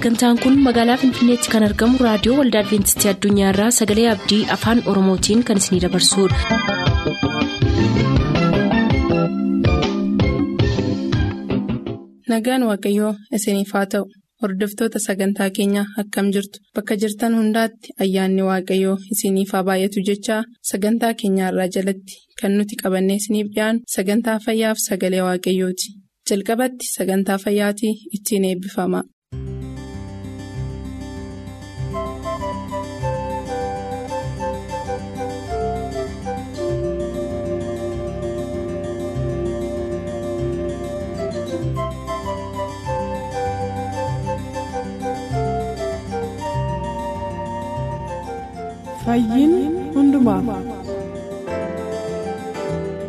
sagantaan kun magaalaa finfinneetti kan argamu raadiyoo waldaa adventistii addunyaarraa sagalee abdii afaan oromootiin kan isinidabarsudha. nagaan waaqayyoo isiniif haa ta'u hordoftoota sagantaa keenyaa akkam jirtu bakka jirtan hundaatti ayyaanni waaqayyoo isiniif haa baay'atu jechaa sagantaa keenyaarraa jalatti kan nuti qabannee isiniif dhiyaanu sagantaa fayyaaf sagalee waaqayyooti jalqabatti sagantaa fayyaatii ittiin eebbifama.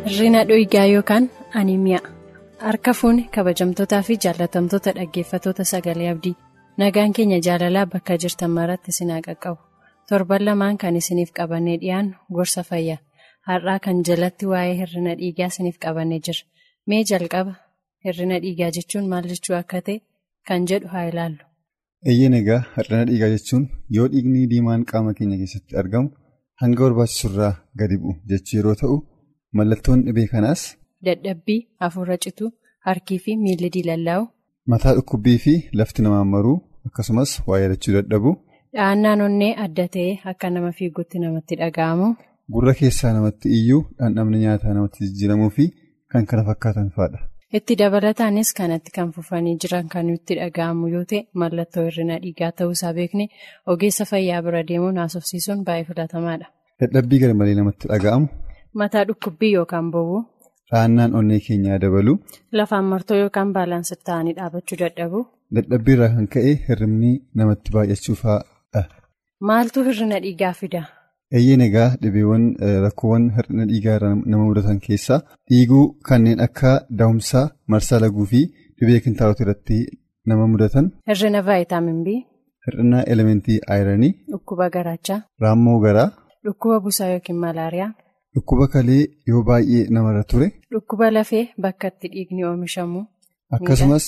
Hirrina dhugaa yookaan animiyaa harka fuuni kabajamtootaa fi jaalatamtoota dhaggeeffatoota sagalee abdii. Nagaan keenya jaalalaa bakka jirtan maratti isin haa qaqqabu. Torban lamaan kan isiniif qabannee dhiyaannu gorsa fayyaa har'aa kan jalatti waa'ee hirrina dhiigaa isiniif qabannee jira. Mee jalqaba hirrina dhiigaa jechuun maal jechuu akka ta'e kan jedhu haa ilaallu. Eeyyeen egaa hirrina dhiigaa jechuun yoo dhiigni diimaan qaama keenya keessatti argamu hanga barbaachisurraa gadi bu'u jechuu yeroo ta'u mallattoon dhibee kanaas. Dadhabbii hafuura cituu harkii fi miilli diilallaa'u. Mataa dhukkubbii fi lafti namaan maruu akkasumas waa yaadachuu dadhabu. Dhahannaan onnee adda ta'ee akka nama fiigutti namatti dhaga'amu. Gurra keessaa namatti iyyuu dhandhamni nyaataa namatti jijjiiramuu fi kan kana fakkaatan fa'aadha. Itti dabalataanis kanatti kan fufanii jiran kan nutti dhaga'amu yoo ta'e mallattoo hirrina dhiigaa ta'uusaa beekne ogeessa fayyaa bira deemuun haasofsiisuun baay'ee filatamaadha. Dadhabbii garmalee namatti dhaga'amu. Mataa dhukkubbii yookaan bowwuu. Dhahannaan onnee keenyaa dabalu. Lafaan martoo yookaan baalaansi ta'anii dhaabachuu dadhabu. Dadhabbii irraa kan ka'e hirribni namatti baay'achuu fa'aadha. Maaltu hirrina dhiigaa fida? Eeyyeen egaa dhibeewwan rakkoowwan hir'ina dhiigaa nama mudatan keessaa dhiiguu kanneen akka daa'umsaa marsaa laguu fi dhibee kintaarota irratti nama mudatan. Hir'ina vaayitaamin B. Hir'ina elementii ayiranii. Dhukkuba garaachaa. Raammoo garaa. Dhukkuba busaa yookiin malaariyaa. Dhukkuba kalee yoo baay'ee namarra ture. Dhukkuba lafee bakka itti dhiigni oomishamu. Akkasumas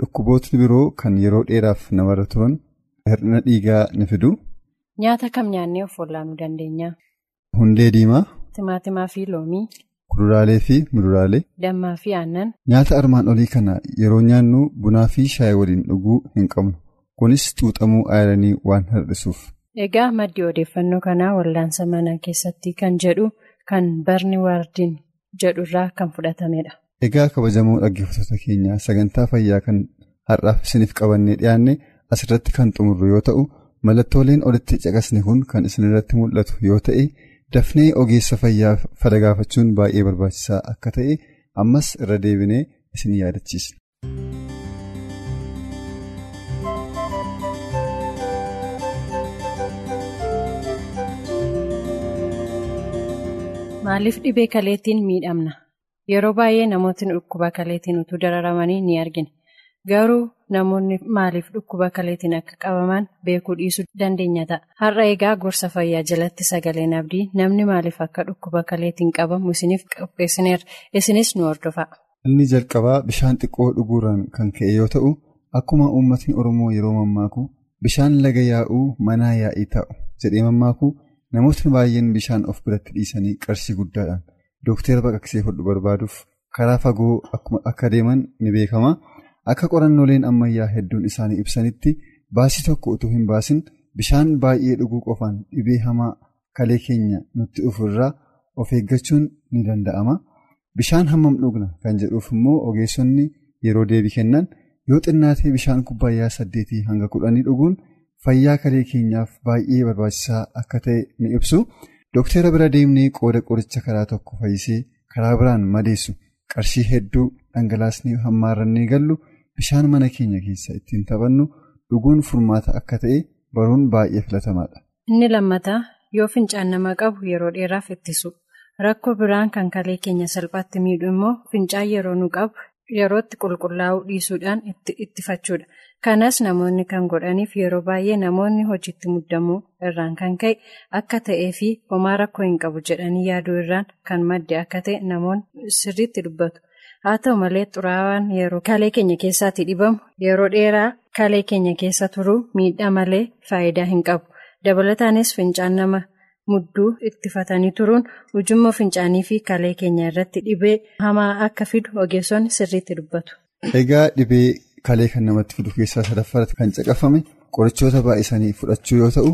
dhukkubootni biroo kan yeroo dheeraaf namarra turan hir'ina dhiigaa ni fidu. Nyaata kam nyaannee of wallaanuu dandeenya? Hundee diimaa. Timaatimaa fi loomii. Kuduraalee fi muduraalee. Dammaa fi aannan. Nyaata armaan olii kana yeroo nyaannu bunaa fi shaayii waliin dhuguu hin qabnu. Kunis xuuxamuu ayiranii waan hir'isuuf. Egaa maddi odeeffannoo kanaa wallaansa mana keessatti kan jedhu kan barni waardiin jedhurraa kan fudhatamedha. Egaa kabajamoo dhaggeeffattoota keenyaa sagantaa fayyaa kan har'aaf isiniif qabannee dhiyaanne asirratti kan xumurru yoo ta'u. Mallattooleen olitti caqasne kun kan isinirratti mul'atu yoo ta'e dafnee ogeessa fayyaa fala gaafachuun baay'ee barbaachisaa akka ta'e ammas irra deebinee isin yaadachiisna. Maaliif dhibee kaleettiin miidhamna? Yeroo baay'ee namootni dhukkuba kaleettiin utuu dararamanii ni argina. Garuu namoonni maaliif dhukkuba kaleetiin akka qabaman beekuu dhiisuu dandeenya ta'a. Har'a egaa gorsa fayyaa jalatti sagaleen abdii namni maaliif akka dhukkuba kaleetiin qabamu isiniif qopheessineerra. Isinis nu hordofaa. Inni jalqabaa bishaan xiqqoo dhuguurraan kan ka'e yoo ta'u, akkuma uummatni Oromoo yeroo mammaaku bishaan laga yaa'uu manaa yaa'ii ta'u jedhee mammaaku namootni baay'een bishaan of biratti dhiisanii qarshii guddaadhaan dookteera baqaqsee hodhu barbaaduuf karaa fagoo akka deeman ni beekama. Akka qorannooleen ammayyaa hedduun isaanii ibsanitti baasii tokko utuu hin baasin bishaan baay'ee dhuguu qofaan dhibee hamaa kalee keenya nutti dhufurraa of eeggachuun ni danda'ama. Bishaan hammam dhugna kan jedhuuf immoo ogeessonni yeroo deebii kennan yoo xinnaatee bishaan kubbaayyaa saddeetii hanga kudhanii dhuguun fayyaa kalee keenyaaf baay'ee barbaachisaa akka ta'e ni ibsu. Dookteera bira deemnee qooda qoricha karaa tokko fayyisee karaa biraan madeessu qarshii hedduu dhangalaasnee hammaarrannee gallu. Bishaan mana keenya keessa ittiin taphannu dhuguun furmaata akka ta'e baruun baay'ee filatamaadha. Inni lammataa yoo fincaan nama qabu yeroo dheeraaf ittisu. Rakkoo biraan kan kalee keenya salphaatti miidhu immoo fincaan yeroo nu qabu yerootti qulqullaa'uu dhiisuudhaan ittifachuudha. Kanas namoonni kan godhaniif yeroo baay'ee namoonni hojiitti muddamuu irraan kan ka'e akka ta'ee fi homaa rakkoo hin qabu jedhanii yaaduu irraan kan madde akka ta'e namoonni sirriitti dubbatu. Haa ta'u malee xuraawaan yeroo kalee keenya keessaatti dhibamu yeroo dheeraa kalee keenya keessa turuu miidhaa malee faayidaa hin qabu dabalataanis fincaan nama mudduu ittifatanii turuun ujummoo fincaanii fi kalee keenya irratti dhibee hamaa akka fidu ogeessonni sirriitti dubbatu. Egaa dhibee kalee kan namatti fidu keessaa sadaffaratti kan caqafame qorichoota baay'isanii fudhachuu yoo ta'u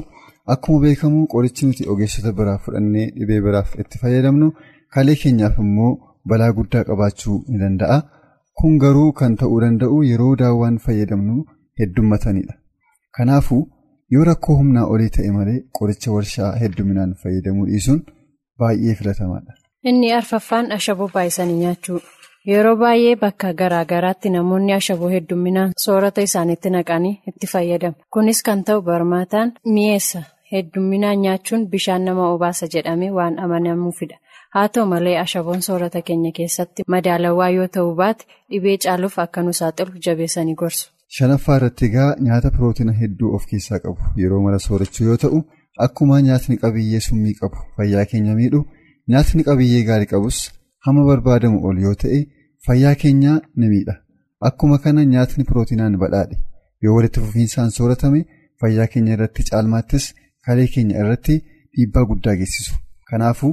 akkuma beekamu qorichi nuti ogeessota biraa fudhannee dhibee biraaf itti fayyadamnu kalee keenyaaf immoo balaa guddaa qabaachuu ni danda'a. Kun garuu kan ta'uu danda'u yeroo daawwaan fayyadamnu heddummatanidha. Kanaafuu yoo rakkoo humnaa olii ta'e malee qoricha warshaa hedduminaan fayyadamuu dhiisuun baay'ee filatamaadha. Inni arfaffaan ashaboo baay'isanii nyaachuu yeroo baay'ee bakka garaa garaatti namoonni ashaboo hedduminaan soorata isaaniitti naqanii itti fayyadamu. Kunis kan ta'u barmaataan mi'eessa hedduminaan nyaachuun bishaan nama obaasa jedhamee waan amanamuufidha. Haa ta'u malee ashaboon soorata keenya keessatti madaalawaa yoo ta'uu baate dhibee caaluuf akka nu saaxilu jabeessanii gorsu. Shanaffaa irratti egaa nyaata pirootina hedduu of keessaa qabu yeroo mara soorachuu yoo ta'u akkuma nyaatni qabiyyee summii qabu fayyaa keenya miidhu nyaatni qabiyyee gaarii qabus hamma barbaadamu ol yoo ta'e fayyaa keenya ni miidha. Akkuma kana nyaatni pirootinaan badhaadhe yoo walitti fufiinsaan sooratame fayyaa keenya irratti caalmaattis kalee keenya irratti dhiibbaa guddaa geessisu. Kanaafuu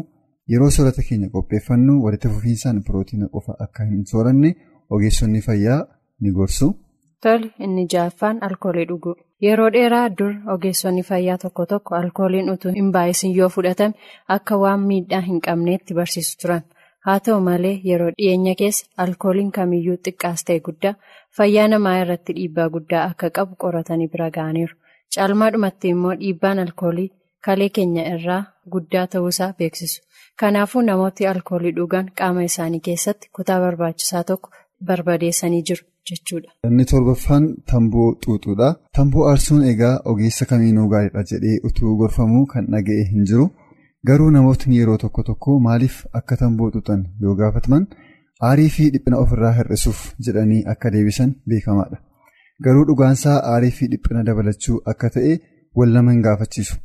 yeroo soorata keenya qopheeffannu walitti fufiinsaan pirootina qofa akka hin sooranne ogeessonni fayyaa ni gorsu. Tole inni ja'affaan alkoolii dhuguu yeroo dheeraa dur ogeessonni fayyaa tokko tokko alkooliin utuu hin baay'isin yoo fudhatame akka waan miidhaa hin qabneetti barsiisu turan. Haa ta'u malee yeroo dhiyeenya keessa alkooliin kamiyyuu xiqqaas ta'e guddaa fayyaa namaa irratti dhiibbaa guddaa akka qabu qoratanii bira ga'aniiru. Caalmaadhumatti immoo dhiibbaan alkoolii kalee keenya irraa guddaa ta'uusaa beeksisu kanaafuu namooti alkoolii dhugan qaama isaanii keessatti kutaa barbaachisaa tokko barbadeessanii jiru. Inni torbaffaan tamboo xuuxuudha. Tamboo aarsuun egaa ogeessa kamiinuu gaariidha jedhee utuu gorfamuu kan dhaga'e hin jiru. Garuu namootni yeroo tokko tokko maaliif akka tamboo xuuxan yoo gaafataman aarii fi dhiphina ofirraa hir'isuuf jedhanii akka deebisan beekamaadha. Garuu dhugaansaa aarii fi dhiphina dabalachuu akka ta'e wal nama hin gaafachiisu.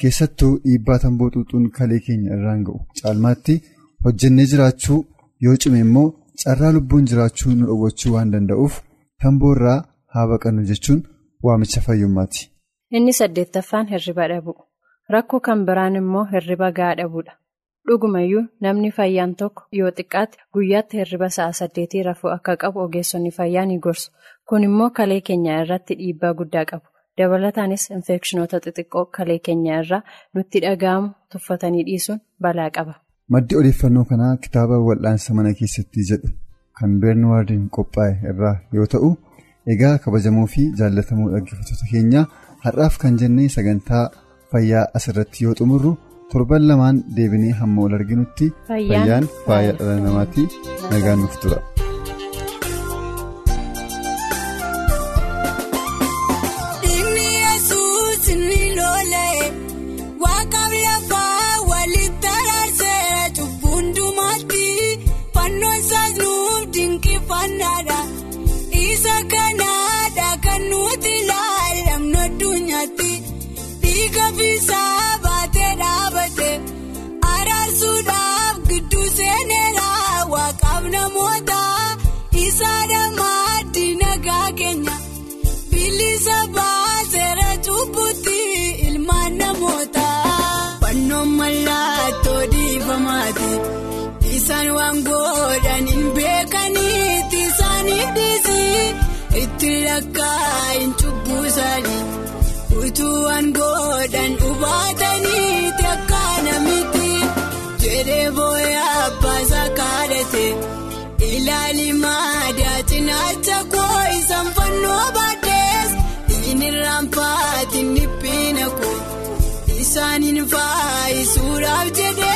Keessattuu dhiibbaa tamboo xuuxuun kalee keenya irraan ga'u caalmaatti hojjennee jiraachuu yoo cime immoo. carraa lubbuun jiraachuu nu dhowwachuu waan danda'uuf tamboo irraa haa baqannu jechuun waamicha fayyummaati. Inni saddeettaffaan hirriba dhabu. Rakkoo kan biraan immoo hirriba gahaa dhabuudha. Dhugumayyuu namni fayyaan tokko yoo xiqqaate guyyaatti hirriba sa'a saddeetii rafuu akka qabu ogeessonni fayyaa ni gorsu. Kun immoo kalee keenya irratti dhiibbaa guddaa qabu. Dabalataanis infekshinoota xixiqqoo kalee keenya irraa nutti dhaga'amu tuffatanii dhiisuun balaa qaba. Maddi odeeffannoo kanaa kitaaba wal'aansa mana keessatti jedhu kan beernuwaardiin qophaa'e irraa yoo ta'u egaa kabajamoo fi jaallatamoo dhaggeeffattoota keenya har'aaf kan jennee sagantaa fayyaa asirratti yoo xumurru torban lamaan deebinee hamma wal arginutti fayyaan faaya dhala namaatti nagaan nuuf tura. Dhiifamaati isaan waan godhan hin beekaniiti isaaniif dhiisii itti lakkaa'in cubbusaanii utuu waan godhan dhubaataniiti akka namitti jedhee booyaa abbaasaa kaadhate ilaali maadaa cinaacha koo isaan fannoo baadhees dhiinirraan faatiin dhiphiina koo isaaniin faayisuudhaaf jedhee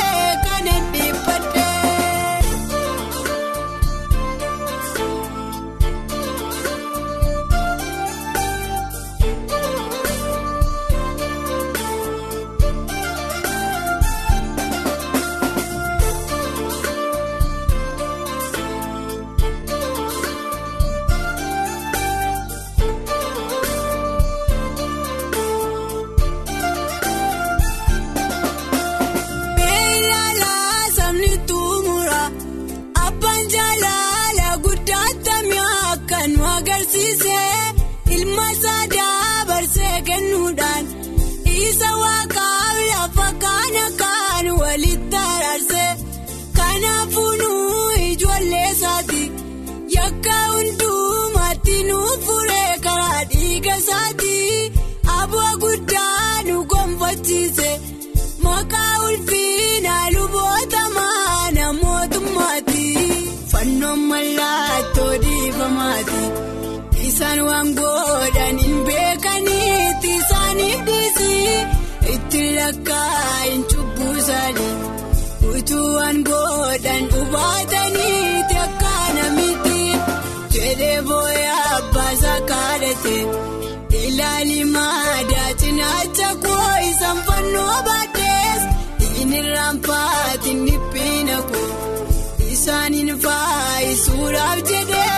waan godhan hin beekanitti isaaniif dhiisii itti lakkaa'in cubbusaanii utuu waan godhan dhubaatanitti akka namitti jedhee booyaa abbaasaa kaadhate ilaali maadaa cinaacha koo isaan fannoo baadhees inni raampaatiin dhiphiina koo isaaniin faayisuudhaaf jedhee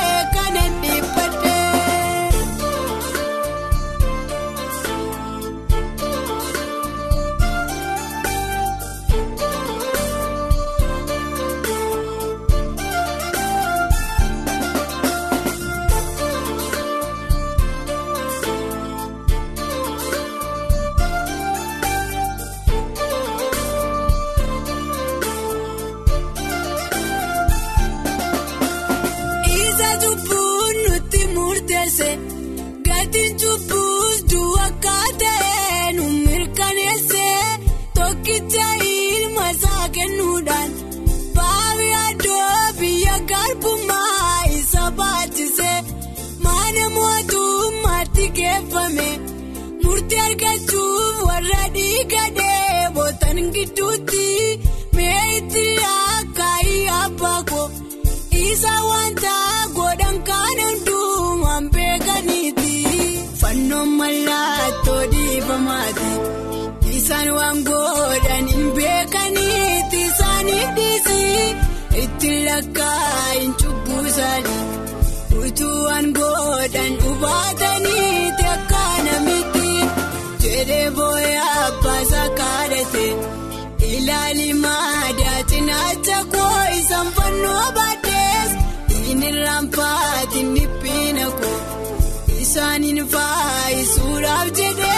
Isa wanta godhan kan hundumaan beekaniiti. Fannoon mallattoo dhiifamaati. Isaan waan godhan hin beekaniiti. Isaaniif dhiisii itti lakkaa'in cubbusaanii. Utuu waan godhan dhubaataniiti raampaatiin dhiphiina koo isaaniin faayisuudhaaf jedhee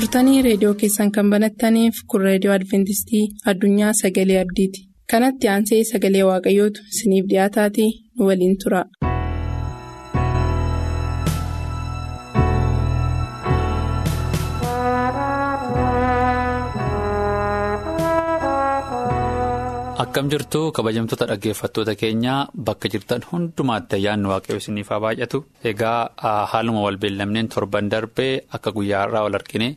turtanii reediyoo keessan kan banattaniif kun reediyoo adventistii addunyaa sagalee abdiiti kanatti aansee sagalee waaqayyootu isiniif dhiyaataatii nu waliin tura. Akkam jirtu kabajamtoota dhaggeeffattoota keenyaa bakka jirtan hundumaatti ayyaanni waaqayyoo isiniif haa baay'atu. Egaa haaluma wal beellamneen torban darbee akka guyyaa irraa wal argine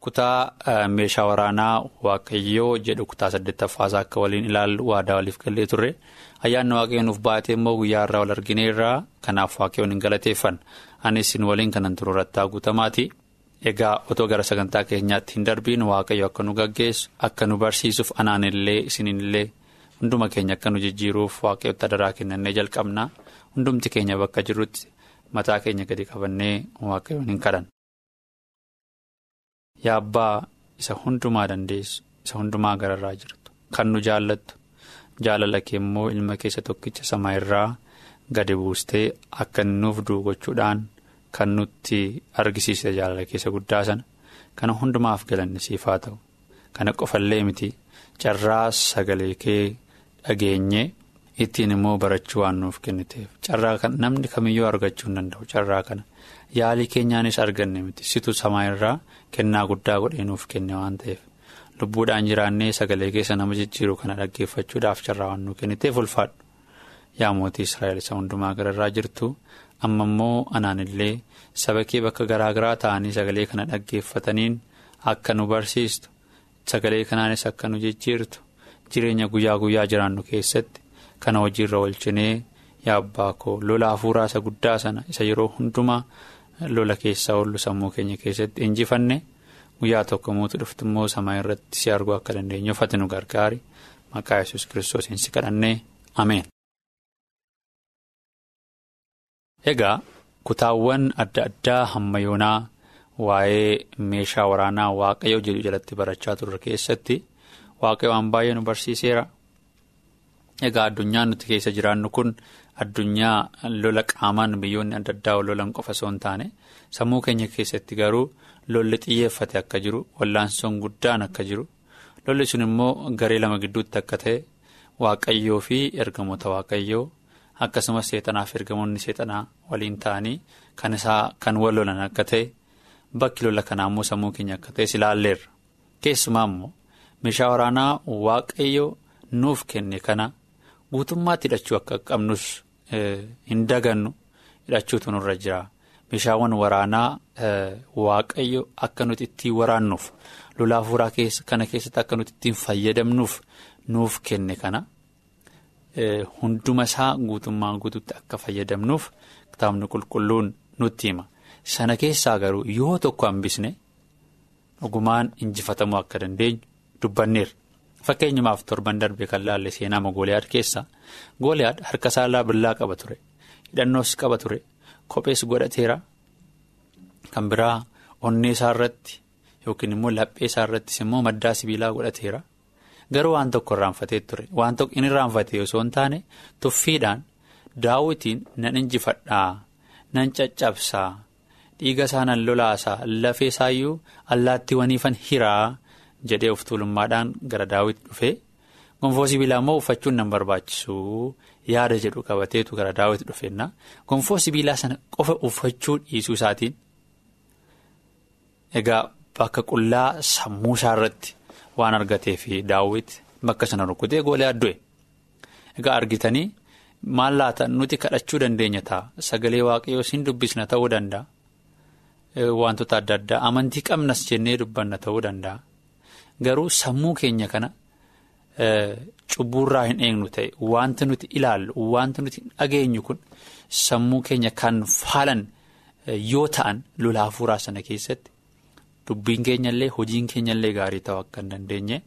kutaa meeshaa waraanaa waaqayyoo jedhu kutaa saddeettaffaasaa akka waliin ilaallu waadaa waliif gallee turre ayyaanni waaqayyoo nuuf baatee immoo guyyaa irraa wal argine irraa kanaaf waaqayyoon hin galateeffan anis isin waliin kanan turu irratti guutamaati. Egaa otoo gara sagantaa keenyaatti hin darbiin waaqayyo akka nu gaggeessu akka nu barsiisuuf anaanillee isinillee hunduma keenya akka nu jijjiiruuf waaqayyotti adaraa kennannee jalqabna hundumti keenya bakka jirrutti mataa keenya gadi qabannee waaqayyoon hin kadhan. Yaa abbaa isa hundumaa dandeessu isa hundumaa gararraa jirtu kan nu jaallattu jaalala kee immoo ilma keessa tokkicha samaa irraa gadi buustee akka nuuf du'u gochuudhaan. Kan nutti argisiiste jaalala keessa guddaa sana kana hundumaaf galanni siif haa ta'u kana qofallee miti carraa sagalee kee dhageenye ittiin immoo barachuu waan nuuf kenniteef. Carraa kana namni kamiyyuu argachuu hin danda'u. Carraa kana yaalii keenyaanis arganne miti. Situ samaa irraa kennaa guddaa godhee nuuf kenne waan ta'eef. Lubbuudhaan jiraannee sagalee keessa nama jijjiiru kana dhaggeeffachuudhaaf carraa waan nuuf kenniteef ulfaadhu yaa mootii israa'el isa hundumaa gararraa jirtu. amma immoo anaanillee saba kee bakka garaa garaa ta'anii sagalee kana dhaggeeffataniin akka nu barsiistu sagalee kanaanis akka nu jijjiirtu jireenya guyyaa guyyaa jiraannu keessatti kana hojiirra oolchinee yaa abbaa koo lola hafuuraa isa guddaa sana isa yeroo hundumaa lola keessaa oollu sammuu keenya keessatti injifanne guyyaa tokko mootu dhuftu immoo samaa irratti si arguu akka dandeenyu uffati nu gargaari maqaa yesus kiristoosiin si kadhannee ameen. Egaa kutaawwan adda addaa hamma yoonaa waa'ee meeshaa waraanaa waaqayyoo jedhu jalatti barachaa turre keessatti waaqayyo waan baay'ee nu barsiiseera. Egaa addunyaan nuti keessa jiraannu kun addunyaa lola qaamaan biyyoonni adda addaa lolan qofa osoo hin taane sammuu keenya keessatti garuu lolli xiyyeeffate akka jiru wallaansoon guddaan akka jiru lolli sun immoo garee lama gidduutti akka ta'e waaqayyoo fi ergamoota waaqayyoo akkasumas seexanaaf ergamoonni seexanaa waliin ta'anii kan isaa kan wal lolan akka ta'e bakki lola kanaa immoo sammuu keenya akka ta'e ilaalleerra keessumaa immoo meeshaa waraanaa waaqayyoo nuuf kenne kana. guutummaatti hidhachuu akka qabnus hin dagannu hidhachuutu nurra jira meeshaawwan waraanaa waaqayyo akka nuti ittiin waraannuuf lolaa fuuraa kana keessatti akka nuti ittiin fayyadamnuuf nuuf kenne kana hunduma isaa guutummaa guutuutti akka fayyadamnuuf kitaabni qulqulluun nutti hima sana keessaa garuu yoo tokko hambisne dhugumaan injifatamuu akka dandeenyu dubbanneerra. Fakkeenyumaaf torban darbe kan laalle seenaa gooliyaad keessa. Gooliyaad harka isaa billaa qaba ture. Hidhannoos qaba ture. Kophees godhateera. Kan biraa onnee isaa irratti yookiin immoo laphee isaa irrattis immoo maddaa sibiilaa godhateera. Garuu waan tokko irraanfatee ture. Waan tokko inni irraanfatee osoo hin taane tuffiidhaan daawwitiin nan injifadhaa nan caccabsaa dhiiga isaa nan lolaasaa lafee isaayyuu allaattiiwwaniifan hiraa. Jedhee of tuulummaadhaan gara daawwiti dhufee gonfoo sibiilaa immoo uffachuun nan barbaachisu yaada jedhu qabateetu gara daawwiti dhufeenna. Gonfoo sibiilaa sana qofa uffachuu dhiisuu isaatiin. Egaa bakka qullaa sammuu isaa irratti waan argatee fi daawwiti bakka sana rukutee gooliyaad du'e egaa argitanii maal laata? Nuti kadhachuu dandeenya ta'a. Sagalee waaqayyoo siin dubbisna ta'uu danda'a. Wantoota adda addaa amantii qabnas jennee dubbanna ta'uu danda'a. Garuu sammuu keenya kana cubbuurraa hin eegnu ta'e wanti nuti ilaallu wanti nuti dhageenyu kun sammuu keenya kan faalan yoo ta'an lola hafuuraa sana keessatti dubbiin keenyallee hojiin keenyallee gaarii ta'uu akka hin dandeenye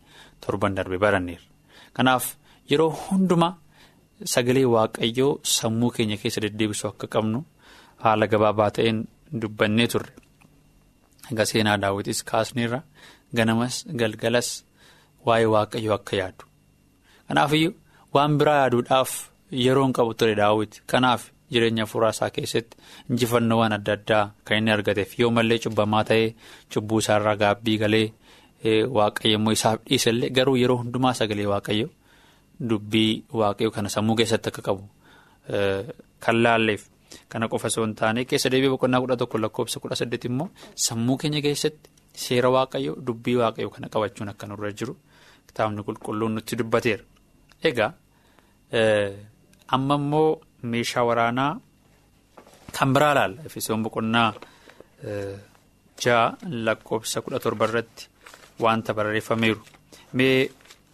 torban darbe baranneera. Kanaaf yeroo hundumaa sagalee waaqayyoo sammuu keenya keessa deddeebisuu akka qabnu haala gabaabaa ta'een dubbannee turre. Egaa seenaa daawwitis kaasneerra. Ganamas galgalas waa'ee waaqayyoo akka yaadu kanaafiyyuu waan biraa yaaduudhaaf yeroon qabu ture daawwiti kanaaf jireenya hafuuraa isaa keessatti injifannoowwan adda addaa kan inni argateef yoo mallee cubbamaa ta'ee cubbuu isaarraa gaabbii galee waaqayyo immoo isaaf dhiisallee garuu yeroo hundumaa sagalee waaqayyo dubbii waaqayyo kana sammuu keessatti akka qabu kan laalleef. Kana qofa osoo hin taane keessa deebi'ee boqonnaa kudha tokko lakkoofsa kudha saddeeti immoo sammuu keenya keessatti seera waaqayyo dubbii waaqayyo kana qabachuun akka nurra jiru kitaabni qulqulluun nutti dubbateera. Egaa amma immoo meeshaa waraanaa kan biraa laalla efesoon boqonnaa ja'a lakkoofsa kudha torba irratti wanta barreeffameeru mee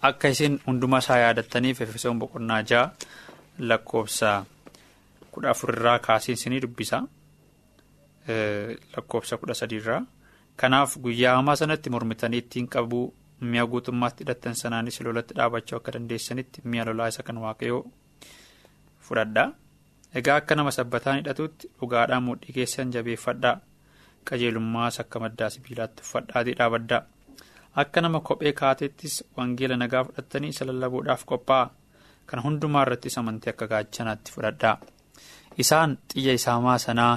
akka isin hundumaa isaa yaadattaniif efesoon boqonnaa ja'a lakkoofsa. kudha afurirraa kaasiin isinii dubbisa lakkoofsa kudha sadiirraa kanaaf guyyaa hamaa sanatti mormitanii ittiin qabuu mi'a guutummaatti hidhattan sanaanis lolatti dhaabachuu akka dandeessanitti mi'a lolaa isa kan waaqayyoo fudhadhaa. Egaa akka nama sabbataan hidhatuutti dhugaadhaan mudhii keessan jabeeffadhaa. Qajeelummaas akka maddaa sibiilaatti uffadhaatii dhaabaddaa akka nama kophee kaateettis wangeela nagaa fudhattanii isa lallabuudhaaf qophaa'a kan hundumaa irrattis amantii akka gaachanaatti fudhadhaa. Isaan xiyya isaamaa sanaa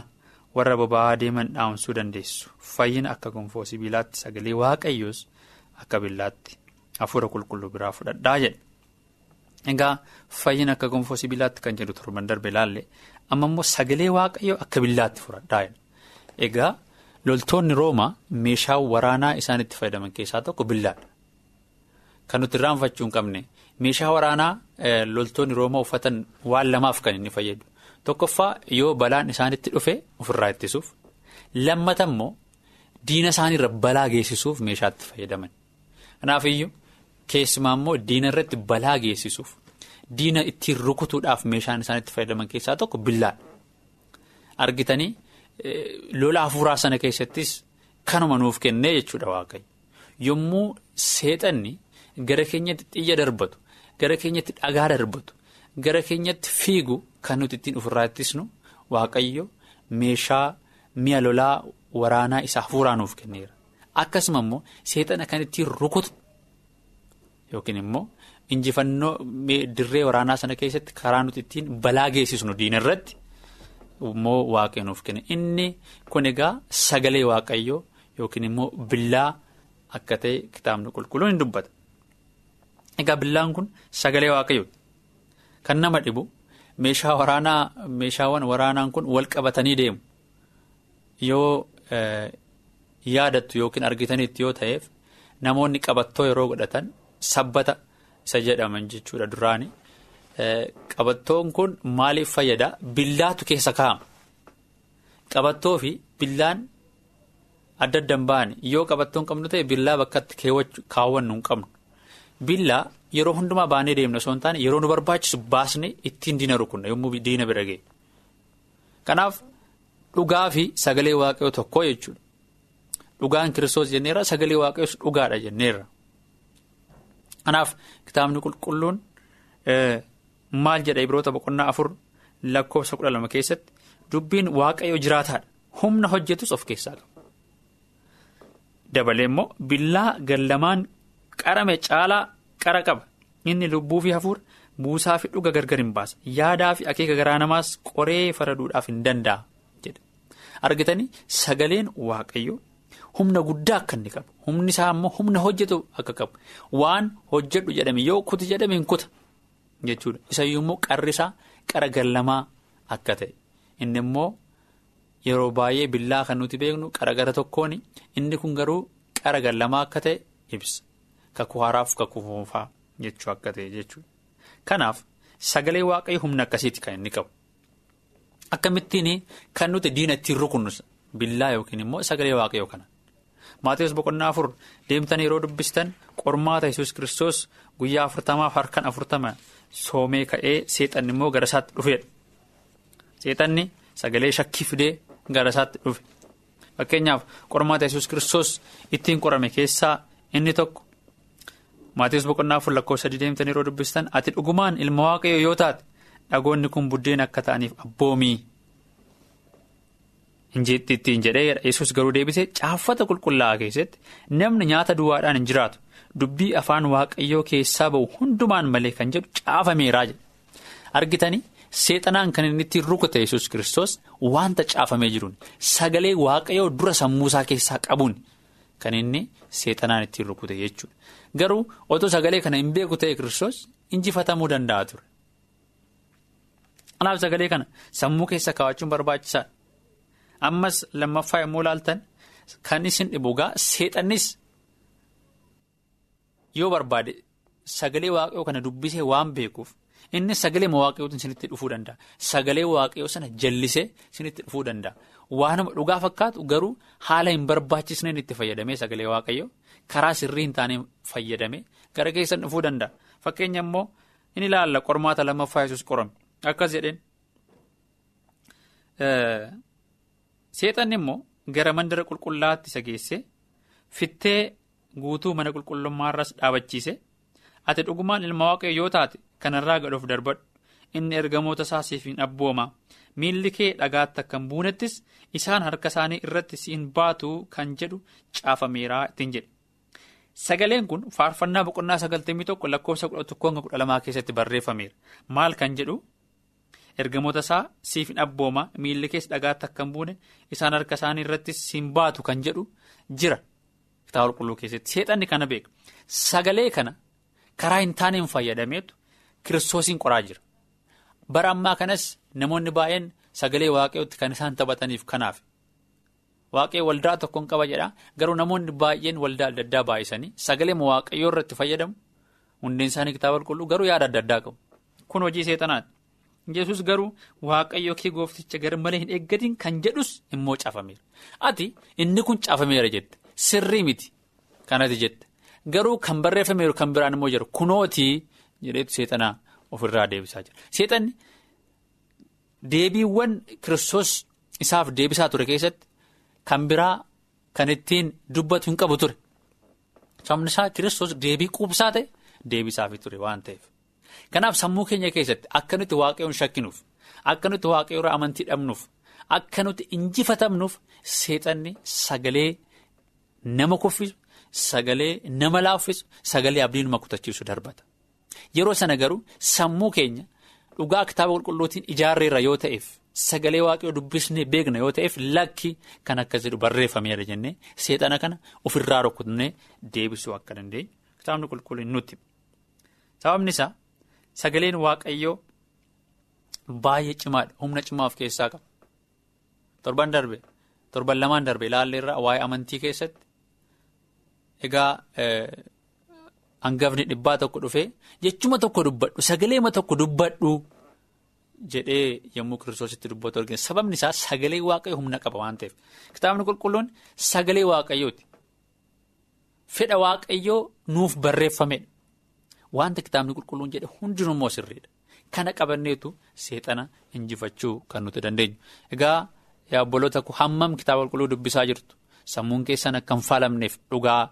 warra boba'aa deeman dhaamsuu dandeessu fayyina akka gonfoo sibiilaatti sagalee waaqayyoos akka billaatti hafuura qulqulluu biraa fudhadhaa jedha. Egaa fayyina akka gonfoo sibiilaatti kan jedhu torban darbe ilaalle amma immoo sagalee waaqayyoo akka billaatti fudhadhaa jedha. Egaa loltoonni roomaa meeshaa waraanaa isaan itti fayyadaman keessaa tokko billaadha. Kan nuti irraanfachuu hin qabne meeshaa waraanaa loltoonni roomaa uffatan waan lamaaf kan inni fayyadu. Tokkoffaa yoo balaan isaanitti dhufe ofirraa ittisuuf lammata immoo diina isaaniirra balaa geessisuuf meeshaatti fayyadaman. Kanaafiyyuu keessumaa immoo diina irratti balaa geessisuuf diina ittiin rukutuudhaaf meeshaan isaan itti fayyadaman keessaa tokko billaadha. Argitanii lola hafuuraa sana keessattis kanuma nuuf kennee jechuudha waaqayyo. Yommuu seexanni gara keenyatti xiyya darbatu gara keenyatti dhagaa darbatu gara keenyatti fiigu. Kan nuti ittiin ofirraa ittisnu waaqayyo meeshaa mi'a lolaa waraanaa isaa hafuuraa nuuf kenneera. Akkasuma immoo seexana kan ittiin rukutu yookiin immoo injifannoo dirree waraanaa sana keessatti karaa nuti ittiin balaa geessisnu diina irratti immoo waaqayyo nuuf kenne. Inni kun egaa sagalee waaqayyoo yookiin immoo billaa akka ta'e kitaabni qulqulluun hin dubbata. Egaa billaan kun sagalee waaqayyooti. Kan nama dhibu meeshaa waraanaa meeshaawwan waraanaan kun wal qabatanii deemu. Yoo yaadattu yookiin argitanitti yoo ta'eef namoonni qabattoo yeroo godhatan sabbata isa jedhaman jechuudha duraani. Qabattoon kun maaliif fayyada? Billaatu keessa kaa'ama. Qabattoo fi billaan adda addaan ba'ani. Yoo qabattoo hin qabnu ta'e billaa bakkatti kaawwannu hin qabnu. Billaa yeroo hundumaa baanee deemna osoo hin taane yeroo nu barbaachisu baasnee ittiin diina rukunna yommuu diina bira ga'e. Kanaaf dhugaa fi sagalee waaqayyoo tokko jechuudha. Dhugaan kiristoos jenneerra sagalee waaqayyoos dhugaadha jenneerra. Kanaaf kitaabni qulqulluun maal jedha Ibroota boqonnaa afur lakkoofsa kudha lama keessatti dubbiin waaqayyo jiraataadha. Humna hojjetus of keessaa qaba. Dabalee immoo billaa gallamaan qarame caalaa qara qaba. Inni lubbuu fi hafuura buusaa fi dhuga gargar hin baasa. Yaadaa fi akeeka garaa namaas qoree faraduudhaaf hin danda'a jedha. Argitanii sagaleen waaqayyo humna guddaa akka inni qabu. Humni isaa immoo humna hojjetu akka qabu. Waan hojjedhu jedhame yoo kuti jedhame hin kuta jechuudha. Isayyuu immoo qarri isaa qara gallamaa akka ta'e. Inni immoo yeroo baay'ee billaa kan nuti beeknu qara gara tokkoon inni kun garuu qara gallamaa akka ta'e ibsa. Kakuu haaraaf kakuu foonfaa jechuu akka ta'e jechuudha. Kanaaf sagalee waaqayyo humna akkasiiti kan inni qabu. Akkamittiin kan nuti diina ittiin rukunnu billaa yookiin immoo sagalee waaqayyoo kana. Maatiiwwan boqonnaa afur deemtanii yeroo dubbistan qormaata yesus kiristoos guyyaa afurtamaaf harkaan afurtama soomee ka'ee seexanni immoo gara isaatti dhufeedha. Seexanni sagalee shakkii fidee gara isaatti dhufe. Fakkeenyaaf qormaata yesus kiristoos ittiin qorame keessaa inni tokko. Maatiiwwan boqonnaa afur lakkoofsa deemtanii yeroo dubbistan ati dhugumaan ilma waaqayyoo yoo taate dhagoonni kun buddeen akka ta'aniif abboomii. ittiin jedhee yesus garuu deebisee caaffata qulqullaa'aa keessatti namni nyaata duwwaadhaan hin jiraatu. Dubbii afaan waaqayyoo keessaa ba'u hundumaan malee kan jedhu caafameeraa jedha. Argitanii seexanaan kan inni ittiin rukute yesus kiristoos wanta caafamee jiruun sagalee waaqayyoo dura sammuusaa keessaa qabuun kan inni seexanaan ittiin rukute jechuudha garuu otoo sagalee kana hin beeku ta'e kiristoos injifatamuu danda'a ture. kanaaf sagalee kana sammuu keessa kaawwachuun barbaachisaadha. ammas lammaffaa yommuu ilaaltan kan isin dhibugaa seexannis yoo barbaade sagalee waaqayyoo kana dubbisee waan beekuuf inni sagalee waaqayyootiin isinitti dhufuu danda'a sagalee waaqayyoo sana jallisee isinitti dhufuu danda'a waanuma dhugaa fakkaatu garuu haala hin barbaachisneen itti fayyadamee sagalee waaqayyoo karaa sirrii hin taane fayyadamee gara keessan dhufuu danda'a. Fakkeenya immoo in ilaalla qormaata lammaffaa yesus qorame. Akkas jedheen. Seexanni immoo gara mandara qulqullaatti isa geesse fittee guutuu mana qulqullummaarras dhaabachiise. Ati dhugumaan ilma waaqayyo yoo taate kanarraa gadhoof darbadhu inni ergamoota isaa siif hin abbooma. Miilli kee dhagaatti akka hin buunettis isaan harka isaanii irratti si hin baatu kan jedhu caafameeraa ittiin jedhe. Sagaleen kun faarfannaa boqonnaa sagaltamii tokko lakkoofsa kudha tokkoo hanga kudha lamaa keessatti barreeffameera. Maal kan jedhu. ergamoota isaa siif hin abbooma. Miilli keessa dhagaatti akka hin buune isaan harka isaanii irratti siin baatu kan jedhu jira. Kitaaba qulqulluu keessatti. Seexanni kana beeka. Sagalee kana karaa hin taaneen fayyadameetu kiristoosiin qoraa jira bara ammaa kanas namoonni baay'een sagalee waaqayyootti kan isaan taphataniif kanaaf. Waaqayyo waldaa tokko hin qaba jedha garuu namoonni baay'een waldaa adda addaa baay'isanii sagalee waaqayyoo irratti fayyadamu. Hundeen isaanii kitaaba qulqulluu garuu yaada adda addaa qabu. Kun hojii seexanaati. Yesus garuu waaqayyo kee goofticha gar malee hin eeggatiin kan jedhus immoo caafameera. Ati inni kun caafameera jette. Sirrii miti. Kanati jette. Garuu kan barreeffameeru kan biraan immoo jiru. Kunootii jedheetu seexanaa ofirraa deebisaa jira. Seexanni deebiiwwan kiristoos isaaf deebisaa ture keessatti kan biraa kan ittiin dubbatu hin qabu ture. Sababni isaa kiristoos deebii quubsaa ta'e deebisaafi ture waan ta'eef. Kanaaf sammuu keenya keessatti akka nuti waaqayyoon shakkinuuf akka nuti waaqayyo irraa amantii dhabnuuf akka nuti injifatamnuuf seexanni sagalee nama kuffisu sagalee nama laaffisu sagalee abdii nama kutachiisu darbata. Yeroo sana garuu sammuu keenya dhugaa kitaaba qulqulluutiin ijaarreerra yoo ta'eef sagalee waaqayyoo dubbisnee beekna yoo ta'eef lakki kan akkas jedhu barreeffameera jennee seexana kana ofirraa rukutnee deebisuu akka dandeenyu kitaabni qulqulluun nutti. Sababni isaa sagaleen waaqayyoo baay'ee cimaadha humna cimaa of keessaa qaba. Torban darbe torban lamaan darbe ilaalleerra waa'ee amantii keessatti egaa. Hangafni dhibbaa tokko dhufee jechuma tokko dubbadhu sagaleema tokko dubbadhu jedhee yommuu kiristoositti dubbatu argina sababni isaa sagalee waaqayyo humna qaba waan ta'eef. Kitaabni qulqulluun sagalee waaqayyooti. Fedha waaqayyoo nuuf barreeffamedha wanta kitaabni qulqulluun jedhe hundinummoo sirriidha. Kana qabanneetu seexana injifachuu kan nuti dandeenyu. Egaa yaabboloota hammam kitaaba qulqulluu dubbisaa jirtu? Sammuun keessan akka hin faalamneef dhugaa.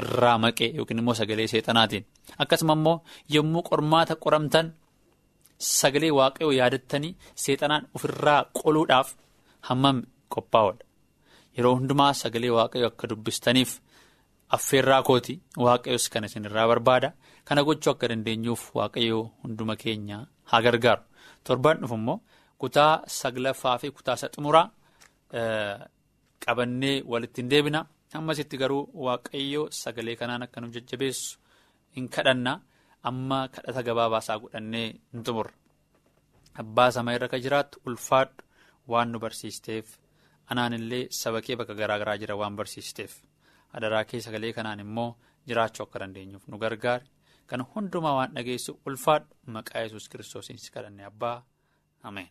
Irraa maqee yookiin immoo sagalee seexanaatiin. Akkasuma immoo yommuu qormaata qoramtan sagalee waaqayyoo yaadattanii seexanaan ofirraa qoluudhaaf hammam qophaa'oodha yeroo hundumaa sagalee waaqayyoo akka dubbistaniif affeerraa kooti waaqayyoos kan isinirraa barbaada. Kana gochuu akka dandeenyuuf waaqayyoo hunduma keenya haa gargaaru. Torban dhufu immoo kutaa saglaffaa fi kutaa xumuraa qabannee walitti hin deebina. Ammasitti garuu waaqayyoo sagalee kanaan akka nu jajjabeessu hin kadhanna. Amma kadhata gabaabaasaa godhannee hin xumurra. Abbaa sama irra ka jiraattu ulfaadhu. Waan nu barsiisteef. Anaan illee saba kee bakka garaa garaa jira waan barsiisteef. Adaraa kee sagalee kanaan immoo jiraachuu akka dandeenyuuf nu gargaari. Kan hundumaa waan dhageessu ulfaadhu. Maqaa yesus kiristoosiin si kadhanne abbaa. Ameen.